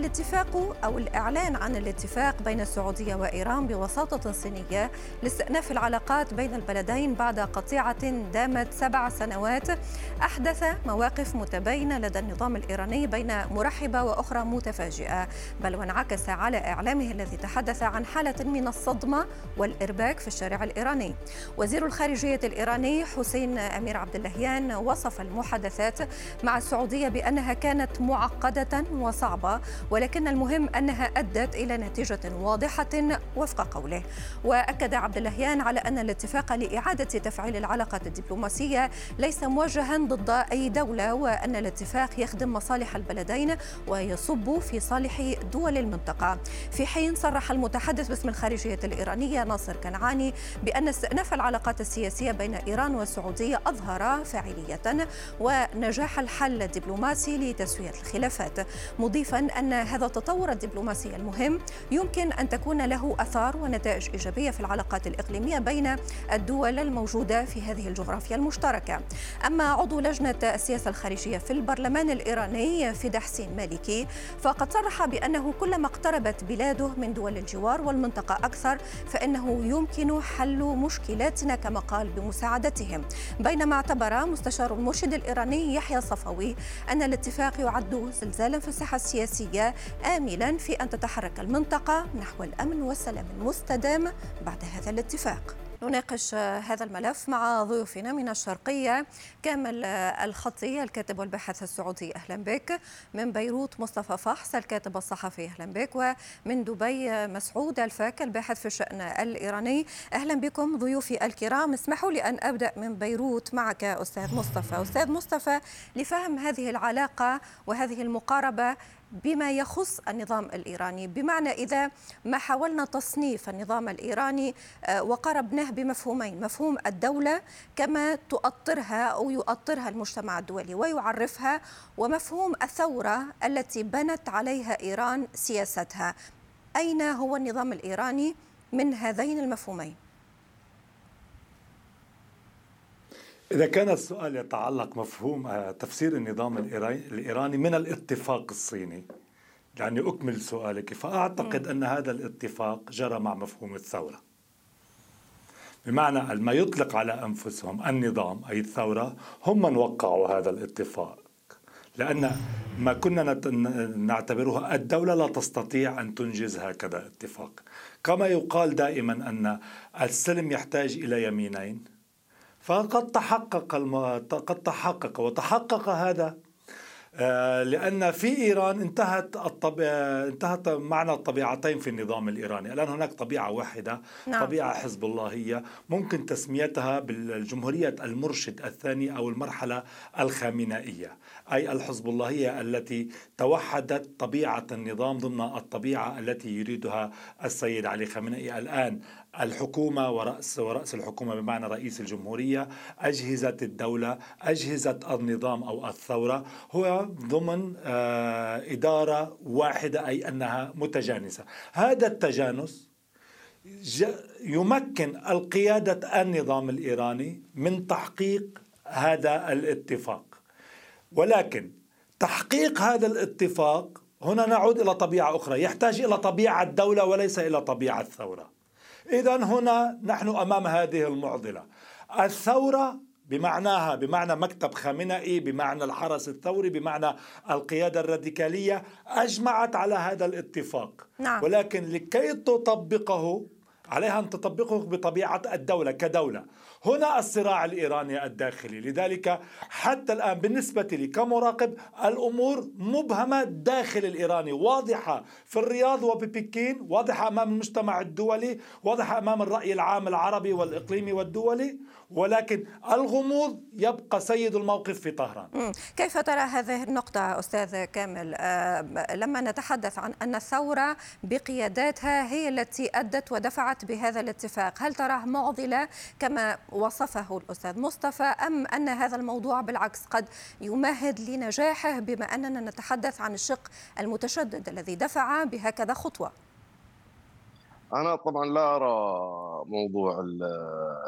الاتفاق أو الإعلان عن الاتفاق بين السعودية وإيران بوساطة صينية لاستئناف العلاقات بين البلدين بعد قطيعة دامت سبع سنوات أحدث مواقف متباينة لدى النظام الإيراني بين مرحبة وأخرى متفاجئة بل وانعكس على إعلامه الذي تحدث عن حالة من الصدمة والإرباك في الشارع الإيراني. وزير الخارجية الإيراني حسين أمير عبد اللهيان وصف المحادثات مع السعودية بأنها كانت معقدة وصعبة ولكن المهم أنها أدت إلى نتيجة واضحة وفق قوله. وأكد عبد اللهيان على أن الاتفاق لإعادة تفعيل العلاقات الدبلوماسية ليس موجها ضد أي دولة وأن الاتفاق يخدم مصالح البلدين ويصب في صالح دول المنطقة. في حين صرح المتحدث باسم الخارجية الإيرانية ناصر كنعاني بأن استئناف العلاقات السياسية بين إيران والسعودية أظهر فاعلية ونجاح الحل الدبلوماسي لتسوية الخلافات مضيفا أن هذا التطور الدبلوماسي المهم يمكن أن تكون له أثار ونتائج إيجابية في العلاقات الإقليمية بين الدول الموجودة في هذه الجغرافيا المشتركة. أما عضو لجنة السياسة الخارجية في البرلمان الإيراني فدح حسين مالكي فقد صرح بأنه كلما اقتربت بلاده من دول الجوار والمنطقة أكثر فإنه يمكن حل مشكلاتنا كما قال بمساعدتهم. بينما اعتبر مستشار المرشد الإيراني يحيى صفوي أن الاتفاق يعد زلزالا في الساحة السياسية آملا في أن تتحرك المنطقة نحو الأمن والسلام المستدام بعد هذا الاتفاق. نناقش هذا الملف مع ضيوفنا من الشرقية كامل الخطي الكاتب والباحث السعودي أهلا بك. من بيروت مصطفى فحص الكاتب الصحفي أهلا بك. ومن دبي مسعود الفاك الباحث في الشأن الإيراني. أهلا بكم ضيوفي الكرام. اسمحوا لي أن أبدأ من بيروت معك أستاذ مصطفى. أستاذ مصطفى لفهم هذه العلاقة وهذه المقاربة بما يخص النظام الإيراني بمعنى إذا ما حاولنا تصنيف النظام الإيراني آه، وقربناه بمفهومين مفهوم الدولة كما تؤطرها أو يؤطرها المجتمع الدولي ويعرفها ومفهوم الثورة التي بنت عليها إيران سياستها. أين هو النظام الإيراني من هذين المفهومين؟ إذا كان السؤال يتعلق مفهوم آه، تفسير النظام الإيراني من الاتفاق الصيني. يعني أكمل سؤالك فأعتقد أن هذا الاتفاق جرى مع مفهوم الثورة. بمعنى ما يطلق على أنفسهم النظام أي الثورة هم من وقعوا هذا الاتفاق. لأن ما كنا نعتبره الدولة لا تستطيع أن تنجز هكذا اتفاق كما يقال دائما أن السلم يحتاج إلى يمينين. فقد تحقق الم... قد تحقق وتحقق هذا آه، لأن في إيران انتهت الطب... انتهت معنى الطبيعتين في النظام الإيراني. الآن هناك طبيعة واحدة نعم. طبيعة حزب اللهية ممكن تسميتها بالجمهورية المرشد الثاني أو المرحلة الخامنائية. أي الحزب اللهية التي توحدت طبيعة النظام ضمن الطبيعة التي يريدها السيد علي خامنئي. الآن الحكومة ورأس ورأس الحكومة بمعنى رئيس الجمهورية أجهزة الدولة أجهزة النظام أو الثورة هو ضمن آه، إدارة واحدة أي أنها متجانسة. هذا التجانس يمكن القيادة النظام الإيراني من تحقيق هذا الاتفاق. ولكن تحقيق هذا الاتفاق هنا نعود إلى طبيعة أخرى يحتاج إلى طبيعة الدولة وليس إلى طبيعة الثورة. إذا هنا نحن أمام هذه المعضلة. الثورة بمعناها بمعنى مكتب خامنئي بمعنى الحرس الثوري بمعنى القيادة الراديكالية أجمعت على هذا الاتفاق. نعم. ولكن لكي تطبقه عليها أن تطبقه بطبيعة الدولة كدولة. هنا الصراع الإيراني الداخلي. لذلك حتى الآن بالنسبة لي كمراقب الأمور مبهمة داخل الإيراني واضحة في الرياض وببكين واضحة أمام المجتمع الدولي واضحة أمام الرأي العام العربي والإقليمي والدولي ولكن الغموض يبقى سيد الموقف في طهران. كيف ترى هذه النقطة أستاذ كامل؟ لما نتحدث عن أن الثورة بقياداتها هي التي أدت ودفعت بهذا الاتفاق هل تراه معضلة كما وصفه الأستاذ مصطفى أم أن هذا الموضوع بالعكس قد يمهد لنجاحه بما أننا نتحدث عن الشق المتشدد الذي دفع بهكذا خطوة أنا طبعا لا أرى موضوع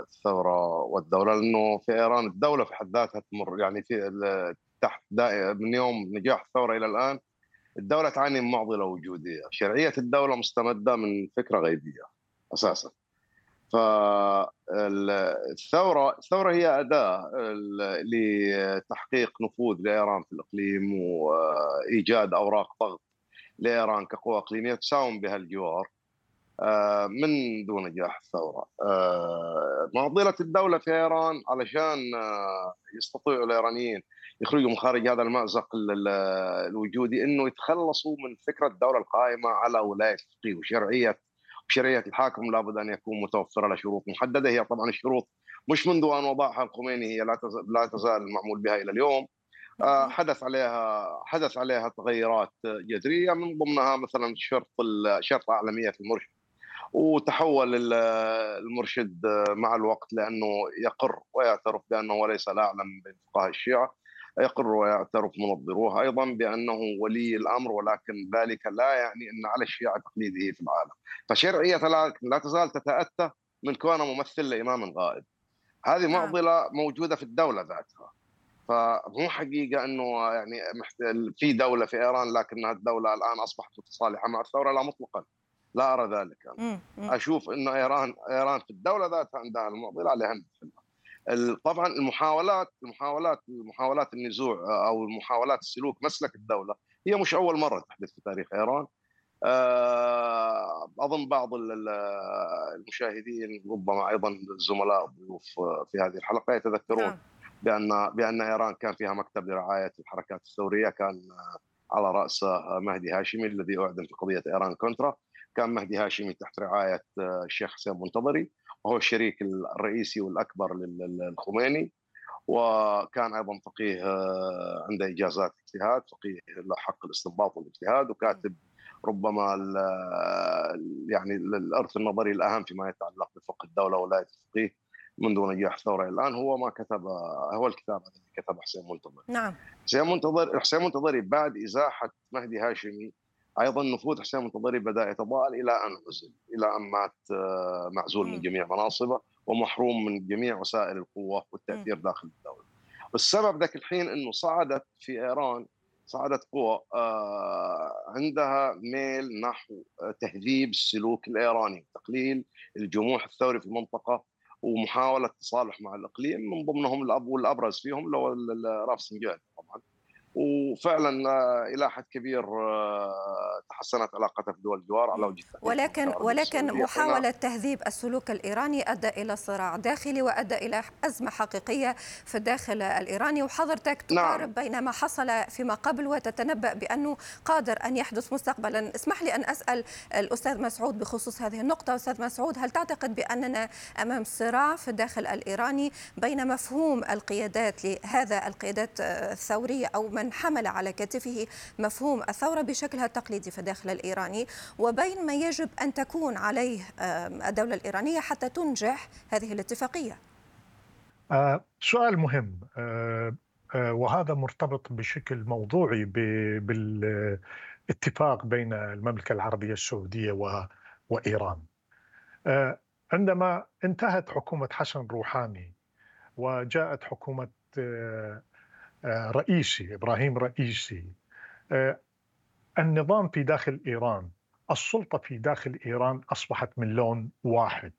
الثورة والدولة لأنه في إيران الدولة في حد ذاتها تمر يعني في تحت من يوم نجاح الثورة إلى الآن الدولة تعاني من معضلة وجودية، شرعية الدولة مستمدة من فكرة غيبية أساسا. فالثورة الثورة هي أداة لتحقيق نفوذ لإيران في الإقليم وإيجاد أوراق ضغط لإيران كقوة إقليمية تساوم بها الجوار آه، من دون نجاح الثورة. آه، معضله الدولة في إيران علشان آه، يستطيعوا الإيرانيين يخرجوا من خارج هذا المأزق الوجودي إنه يتخلصوا من فكرة الدولة القائمة على ولاية الفقيه وشرعية شرعيه الحاكم لابد أن يكون متوفر له شروط محددة. هي طبعا الشروط مش منذ أن وضعها الخميني هي لا تزال لا تزال المعمول بها إلى اليوم. حدث عليها حدث عليها تغيرات جذرية من ضمنها مثلا شرط شرط اعلميه المرشد. وتحول المرشد مع الوقت لأنه يقر ويعترف بأنه ليس الاعلم بين فقهاء الشيعة. يقر ويعترف منظروه. أيضا بأنه ولي الأمر ولكن ذلك لا يعني إن على الشيعة تقليده في العالم. فشرعية لا تزال تتأتى من كونه ممثل لإمام غائب. هذه نعم. معضلة موجودة في الدولة ذاتها. فمو حقيقة إنه يعني في دولة في إيران لكنها الدولة الآن أصبحت متصالحة مع الثورة لا مطلقا. لا أرى ذلك. أنا. أشوف انه إيران إيران في الدولة ذاتها عندها المعضلة عليها طبعا المحاولات المحاولات المحاولات النزوع أو المحاولات السلوك مسلك الدولة هي مش أول مرة تحدث في تاريخ إيران. آه، أظن بعض المشاهدين ربما أيضا الزملاء الضيوف في هذه الحلقة يتذكرون نعم. بأن بأن إيران كان فيها مكتب لرعاية الحركات الثورية كان على راسه مهدي هاشمي الذي أعدم في قضية إيران كونترا. كان مهدي هاشمي تحت رعاية الشيخ حسين منتظري وهو الشريك الرئيسي والأكبر للخميني وكان أيضا فقيه آه، عنده إجازات اجتهاد فقيه له حق الاستنباط والاجتهاد وكاتب ربما يعني الأرث النظري الأهم فيما يتعلق بفقه الدولة ولايه الفقيه منذ نجاح الثوره الآن هو ما كتب هو الكتاب الذي كتبه حسين منتظر. نعم. حسين منتظر حسين منتظري بعد إزاحة مهدي هاشمي أيضا نفوذ حسين المنتظري بدا يتضاءل إلى أن عزل إلى أن مات آه، معزول من جميع مناصبه ومحروم من جميع وسائل القوة والتأثير داخل الدولة. والسبب ذاك الحين إنه صعدت في إيران صعدت قوى آه، عندها ميل نحو تهذيب السلوك الإيراني وتقليل الجموح الثوري في المنطقة ومحاولة تصالح مع الإقليم من ضمنهم الأب والأبرز فيهم اللي هو رافسنجان طبعا. وفعلا آه، إلى حد كبير آه، تحسنت علاقتها في دول الجوار على وجه ولكن ولكن محاولة تهذيب السلوك الإيراني أدى إلى صراع داخلي وأدى إلى أزمة حقيقية في الداخل الإيراني وحضرتك تقارب نعم. بين ما حصل فيما قبل وتتنبأ بأنه قادر أن يحدث مستقبلا. اسمح لي أن أسأل الأستاذ مسعود بخصوص هذه النقطة. أستاذ مسعود هل تعتقد بأننا أمام صراع في الداخل الإيراني بين مفهوم القيادات لهذا القيادات الثوريه أو من حمل على كتفه مفهوم الثورة بشكلها التقليدي في الداخل الإيراني وبين ما يجب أن تكون عليه الدولة الإيرانية حتى تنجح هذه الاتفاقية. آه سؤال مهم. آه آه وهذا مرتبط بشكل موضوعي بالاتفاق بين المملكة العربية السعودية وإيران. عندما انتهت حكومة حسن روحاني وجاءت حكومة رئيسي إبراهيم رئيسي. آه، النظام في داخل إيران السلطة في داخل إيران أصبحت من لون واحد.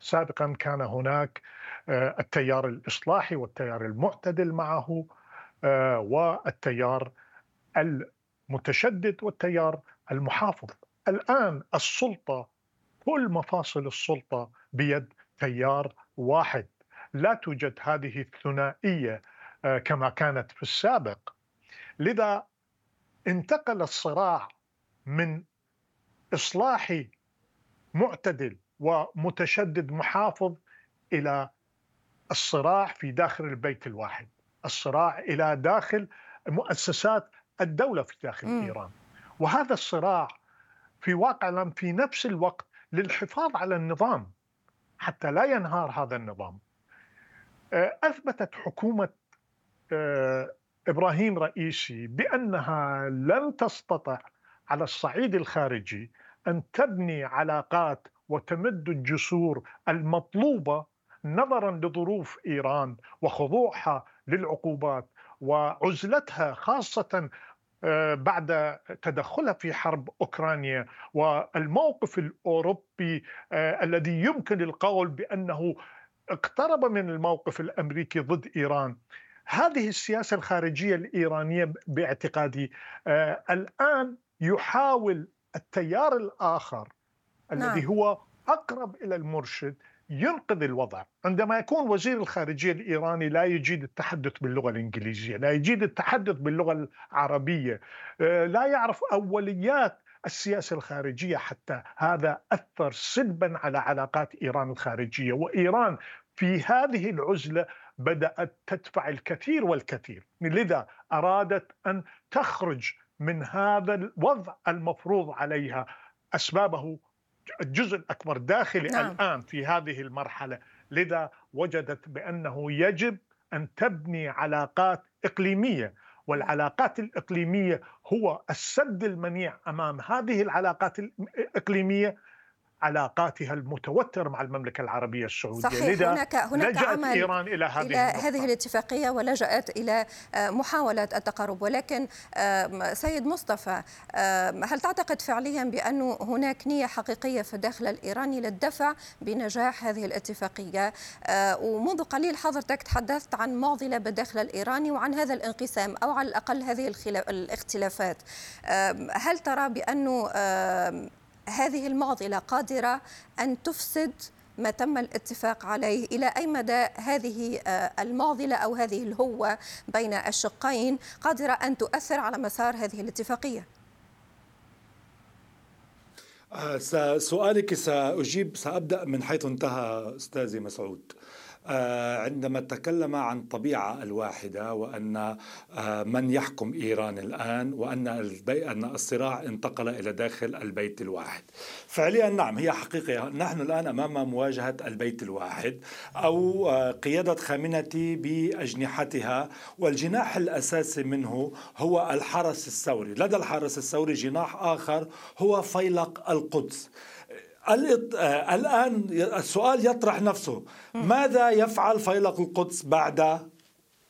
سابقا كان هناك آه، التيار الإصلاحي والتيار المعتدل معه والتيار المتشدد والتيار المحافظ. الآن السلطة كل مفاصل السلطة بيد تيار واحد. لا توجد هذه الثنائية آه، كما كانت في السابق. لذا انتقل الصراع من اصلاحي معتدل ومتشدد محافظ إلى الصراع في داخل البيت الواحد الصراع إلى داخل مؤسسات الدولة في داخل م. إيران. وهذا الصراع في واقع الامر في نفس الوقت للحفاظ على النظام حتى لا ينهار هذا النظام. آه، أثبتت حكومة آه، إبراهيم رئيسي بأنها لن تستطع على الصعيد الخارجي أن تبني علاقات وتمد الجسور المطلوبة نظرا لظروف إيران وخضوعها للعقوبات وعزلتها خاصة آه، بعد تدخلها في حرب أوكرانيا والموقف الأوروبي آه، الذي يمكن القول بأنه اقترب من الموقف الأمريكي ضد إيران. هذه السياسة الخارجية الإيرانية باعتقادي آه، الآن يحاول التيار الآخر الذي نعم. هو أقرب إلى المرشد ينقذ الوضع عندما يكون وزير الخارجية الإيراني لا يجيد التحدث باللغة الإنجليزية لا يجيد التحدث باللغة العربية آه، لا يعرف أوليات السياسة الخارجية حتى هذا أثر سلبا على علاقات إيران الخارجية وإيران في هذه العزلة بدأت تدفع الكثير والكثير. لذا أرادت أن تخرج من هذا الوضع المفروض عليها. أسبابه الجزء الأكبر داخلي نعم. الآن في هذه المرحلة. لذا وجدت بأنه يجب أن تبني علاقات إقليمية. والعلاقات الإقليمية هو السد المنيع أمام هذه العلاقات الإقليمية. علاقاتها المتوترة مع المملكة العربية السعودية. صحيح لذا هناك هناك لجأت عمل إيران إلى هذه إلى هذه الاتفاقية ولجأت إلى آه، محاولة التقارب. ولكن سيد مصطفى هل تعتقد فعليا بأن هناك نية حقيقية في الداخل الإيراني للدفع بنجاح هذه الاتفاقية؟ آه، ومنذ قليل حضرتك تحدثت عن معضلة بالداخل الإيراني وعن هذا الانقسام أو على الأقل هذه الاختلافات. هل ترى بأنه هذه المعضلة قادرة أن تفسد ما تم الاتفاق عليه. إلى أي مدى هذه آه، المعضلة أو هذه الهوة بين الشقين قادرة أن تؤثر على مسار هذه الاتفاقية؟ آه، سؤالك سأجيب سأبدأ من حيث انتهى أستاذي مسعود. عندما تكلم عن الطبيعة الواحدة وأن آه، من يحكم إيران الآن وأن أن الصراع انتقل إلى داخل البيت الواحد. فعليا نعم هي حقيقة. نحن الآن أمام مواجهة البيت الواحد أو آه، قيادة خامنتي بأجنحتها والجناح الأساسي منه هو الحرس الثوري. لدى الحرس الثوري جناح آخر هو فيلق القدس. آه، الآن السؤال يطرح نفسه. ماذا يفعل فيلق القدس بعد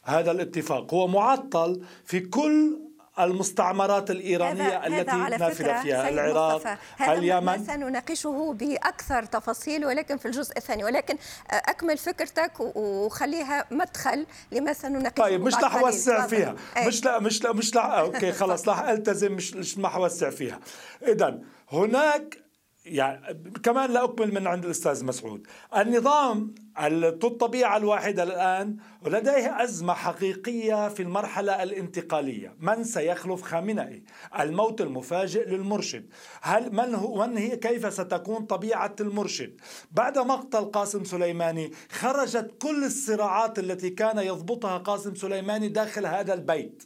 هذا الاتفاق؟ هو معطل في كل المستعمرات الإيرانية هذا التي هذا نافذة فيها العراق هذا اليمن. سنناقشه بأكثر تفاصيل ولكن في الجزء الثاني. ولكن أكمل فكرتك وخليها مدخل لما سنناقشه طيب مش رح أوسع فيها. مش لا مش لا مش لا أوكي خلاص رح ألتزم مش مش أوسع فيها. إذا هناك يعني كمان لا أكمل من عند الأستاذ مسعود. النظام الطبيعة الواحدة الآن لديه أزمة حقيقية في المرحلة الانتقالية. من سيخلف خامنئي؟ الموت المفاجئ للمرشد. هل من هو من هي؟ كيف ستكون طبيعة المرشد؟ بعد مقتل قاسم سليماني خرجت كل الصراعات التي كان يضبطها قاسم سليماني داخل هذا البيت.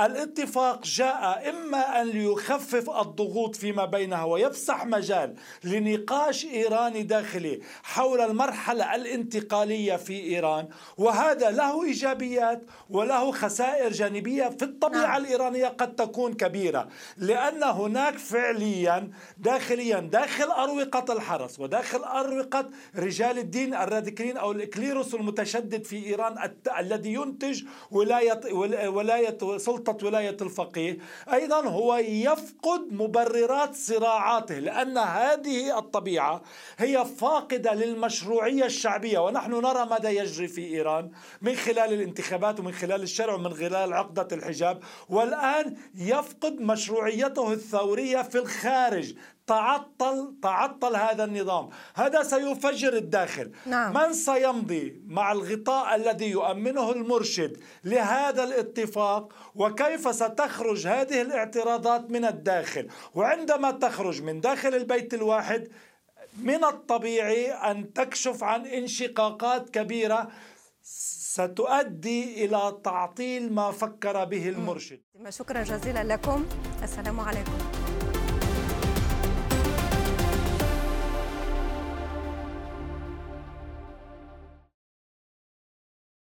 الاتفاق جاء إما أن ليخفف الضغوط فيما بينها ويفسح مجال لنقاش إيراني داخلي حول المرحلة الانتقالية في إيران وهذا له إيجابيات وله خسائر جانبية في الطبيعة نعم. الإيرانية قد تكون كبيرة لأن هناك فعليا داخليا داخل أروقة الحرس وداخل أروقة رجال الدين الراديكاليين أو الإكليروس المتشدد في إيران الذي ينتج ولاية ولاية سلطة ولاية الفقيه أيضا هو يفقد مبررات صراعاته لأن هذه الطبيعة هي فاقدة للمشروعية الشعبية. ونحن نرى ماذا يجري في إيران من خلال الانتخابات ومن خلال الشرع ومن خلال عقدة الحجاب. والآن يفقد مشروعيته الثورية في الخارج. تعطل تعطل هذا النظام. هذا سيفجر الداخل. نعم. من سيمضي مع الغطاء الذي يؤمنه المرشد لهذا الاتفاق؟ وكيف ستخرج هذه الاعتراضات من الداخل؟ وعندما تخرج من داخل البيت الواحد من الطبيعي أن تكشف عن انشقاقات كبيرة. ستؤدي إلى تعطيل ما فكر به المرشد. شكرا جزيلا لكم. السلام عليكم.